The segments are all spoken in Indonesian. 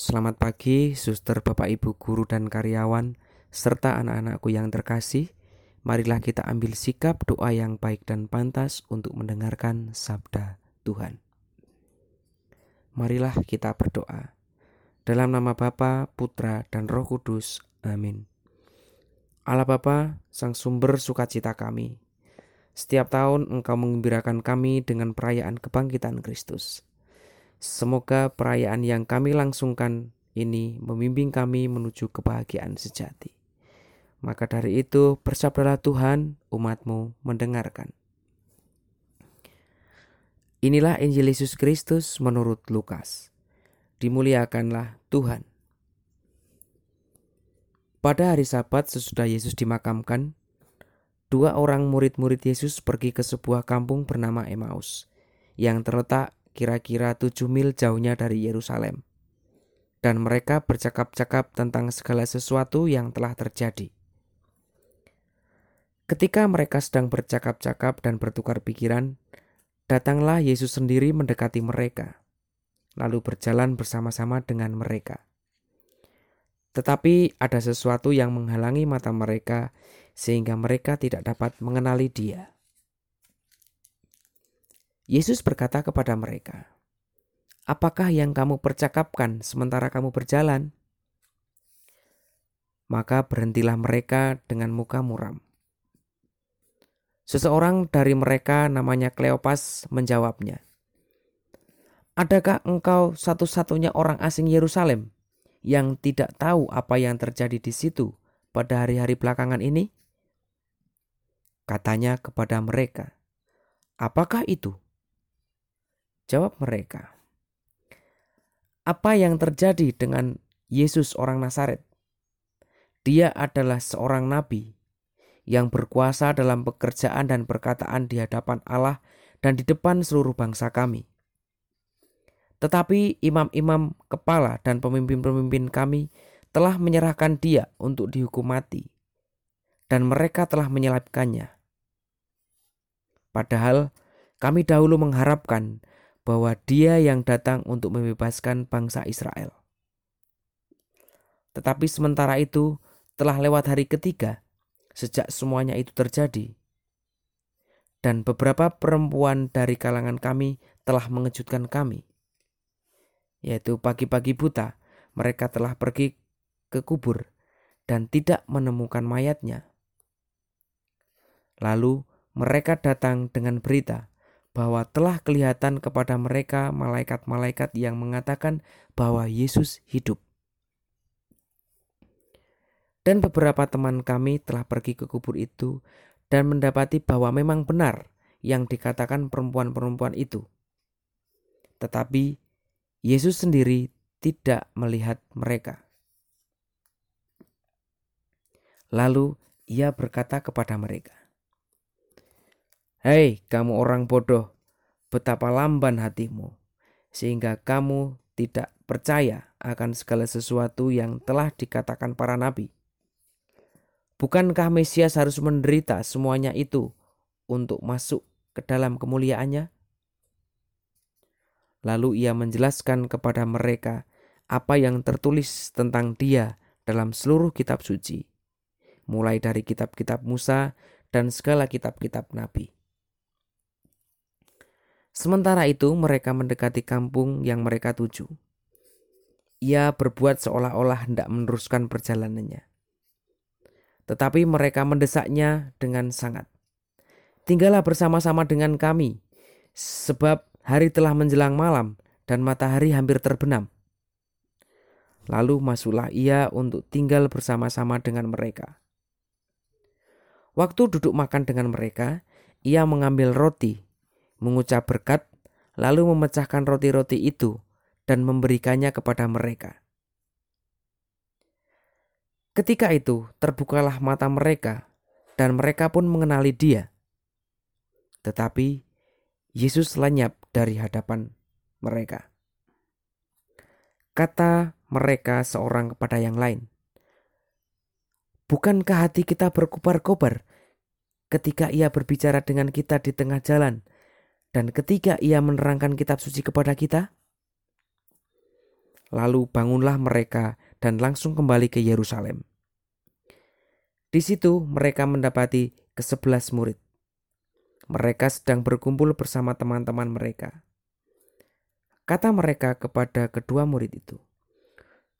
Selamat pagi, suster, bapak, ibu, guru, dan karyawan, serta anak-anakku yang terkasih. Marilah kita ambil sikap doa yang baik dan pantas untuk mendengarkan sabda Tuhan. Marilah kita berdoa. Dalam nama Bapa, Putra, dan Roh Kudus. Amin. Allah Bapa, Sang Sumber sukacita kami. Setiap tahun Engkau mengembirakan kami dengan perayaan kebangkitan Kristus. Semoga perayaan yang kami langsungkan ini membimbing kami menuju kebahagiaan sejati. Maka dari itu bersabdalah Tuhan umatmu mendengarkan. Inilah Injil Yesus Kristus menurut Lukas. Dimuliakanlah Tuhan. Pada hari sabat sesudah Yesus dimakamkan, dua orang murid-murid Yesus pergi ke sebuah kampung bernama Emmaus yang terletak kira-kira tujuh mil jauhnya dari Yerusalem. Dan mereka bercakap-cakap tentang segala sesuatu yang telah terjadi. Ketika mereka sedang bercakap-cakap dan bertukar pikiran, datanglah Yesus sendiri mendekati mereka, lalu berjalan bersama-sama dengan mereka. Tetapi ada sesuatu yang menghalangi mata mereka, sehingga mereka tidak dapat mengenali Dia. Yesus berkata kepada mereka, "Apakah yang kamu percakapkan sementara kamu berjalan?" Maka berhentilah mereka dengan muka muram. Seseorang dari mereka namanya Kleopas menjawabnya, "Adakah engkau satu-satunya orang asing Yerusalem yang tidak tahu apa yang terjadi di situ pada hari-hari belakangan ini?" Katanya kepada mereka, "Apakah itu?" Jawab mereka, "Apa yang terjadi dengan Yesus orang Nazaret? Dia adalah seorang nabi yang berkuasa dalam pekerjaan dan perkataan di hadapan Allah dan di depan seluruh bangsa kami. Tetapi imam-imam kepala dan pemimpin-pemimpin kami telah menyerahkan dia untuk dihukum mati, dan mereka telah menyelapkannya. Padahal kami dahulu mengharapkan bahwa Dia yang datang untuk membebaskan bangsa Israel. Tetapi sementara itu telah lewat hari ketiga sejak semuanya itu terjadi. Dan beberapa perempuan dari kalangan kami telah mengejutkan kami. Yaitu pagi-pagi buta mereka telah pergi ke kubur dan tidak menemukan mayatnya. Lalu mereka datang dengan berita bahwa telah kelihatan kepada mereka malaikat-malaikat yang mengatakan bahwa Yesus hidup. Dan beberapa teman kami telah pergi ke kubur itu dan mendapati bahwa memang benar yang dikatakan perempuan-perempuan itu. Tetapi Yesus sendiri tidak melihat mereka. Lalu ia berkata kepada mereka, Hei kamu orang bodoh, betapa lamban hatimu, sehingga kamu tidak percaya akan segala sesuatu yang telah dikatakan para nabi. Bukankah Mesias harus menderita semuanya itu untuk masuk ke dalam kemuliaannya? Lalu ia menjelaskan kepada mereka apa yang tertulis tentang dia dalam seluruh kitab suci, mulai dari kitab-kitab Musa dan segala kitab-kitab nabi. Sementara itu mereka mendekati kampung yang mereka tuju. Ia berbuat seolah-olah hendak meneruskan perjalanannya. Tetapi mereka mendesaknya dengan sangat. Tinggallah bersama-sama dengan kami, sebab hari telah menjelang malam dan matahari hampir terbenam. Lalu masuklah ia untuk tinggal bersama-sama dengan mereka. Waktu duduk makan dengan mereka, ia mengambil roti mengucap berkat, lalu memecahkan roti-roti itu dan memberikannya kepada mereka. Ketika itu terbukalah mata mereka, dan mereka pun mengenali Dia. Tetapi Yesus lenyap dari hadapan mereka. Kata mereka seorang kepada yang lain, "Bukankah hati kita berkobar-kobar ketika Ia berbicara dengan kita di tengah jalan?" Dan ketika ia menerangkan kitab suci kepada kita, Lalu bangunlah mereka dan langsung kembali ke Yerusalem. Di situ mereka mendapati kesebelas murid. Mereka sedang berkumpul bersama teman-teman mereka. Kata mereka kepada kedua murid itu,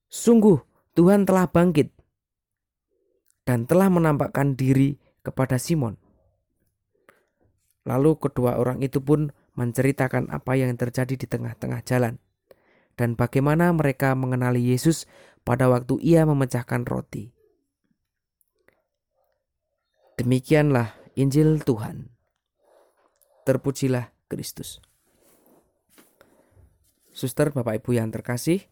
"Sungguh, Tuhan telah bangkit dan telah menampakkan diri kepada Simon." Lalu kedua orang itu pun menceritakan apa yang terjadi di tengah-tengah jalan dan bagaimana mereka mengenali Yesus pada waktu ia memecahkan roti. Demikianlah Injil Tuhan. Terpujilah Kristus. Suster, Bapak Ibu yang terkasih,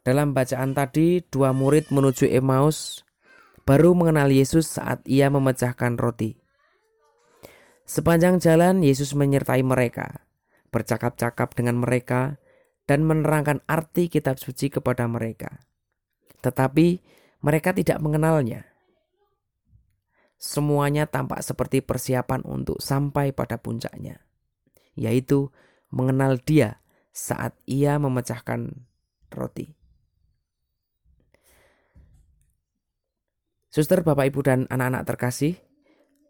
dalam bacaan tadi dua murid menuju Emmaus baru mengenal Yesus saat ia memecahkan roti. Sepanjang jalan Yesus menyertai mereka, bercakap-cakap dengan mereka, dan menerangkan arti kitab suci kepada mereka. Tetapi mereka tidak mengenalnya. Semuanya tampak seperti persiapan untuk sampai pada puncaknya, yaitu mengenal Dia saat Ia memecahkan roti. Suster, Bapak, Ibu, dan anak-anak terkasih,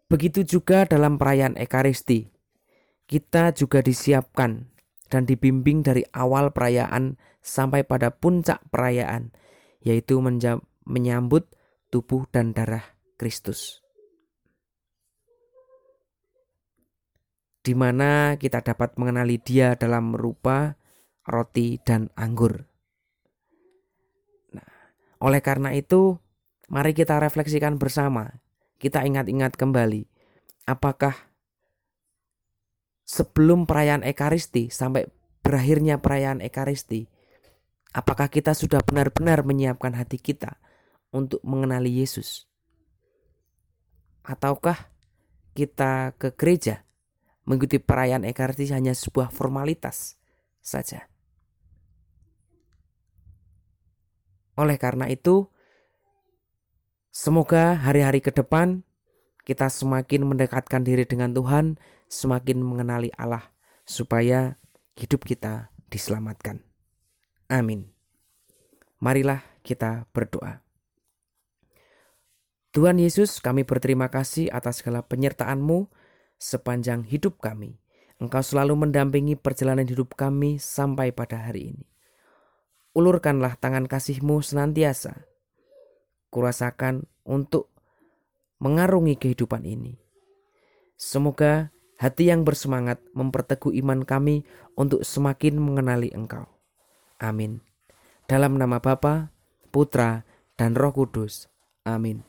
begitu juga dalam perayaan Ekaristi. Kita juga disiapkan dan dibimbing dari awal perayaan sampai pada puncak perayaan, yaitu menyambut tubuh dan darah Kristus. Di mana kita dapat mengenali Dia dalam rupa roti dan anggur. Nah, oleh karena itu, mari kita refleksikan bersama. Kita ingat-ingat kembali, apakah sebelum perayaan Ekaristi sampai berakhirnya perayaan Ekaristi, apakah kita sudah benar-benar menyiapkan hati kita untuk mengenali Yesus? Ataukah kita ke gereja mengikuti perayaan Ekaristi hanya sebuah formalitas saja? Oleh karena itu, semoga hari-hari ke depan kita semakin mendekatkan diri dengan Tuhan, semakin mengenali Allah, supaya hidup kita diselamatkan. Amin. Marilah kita berdoa. Tuhan Yesus, kami berterima kasih atas segala penyertaan-Mu sepanjang hidup kami. Engkau selalu mendampingi perjalanan hidup kami sampai pada hari ini. Ulurkanlah tangan kasih-Mu senantiasa. Kurasakan untuk mengarungi kehidupan ini. Semoga hati yang bersemangat memperteguh iman kami untuk semakin mengenali Engkau. Amin. Dalam nama Bapa, Putra, dan Roh Kudus. Amin.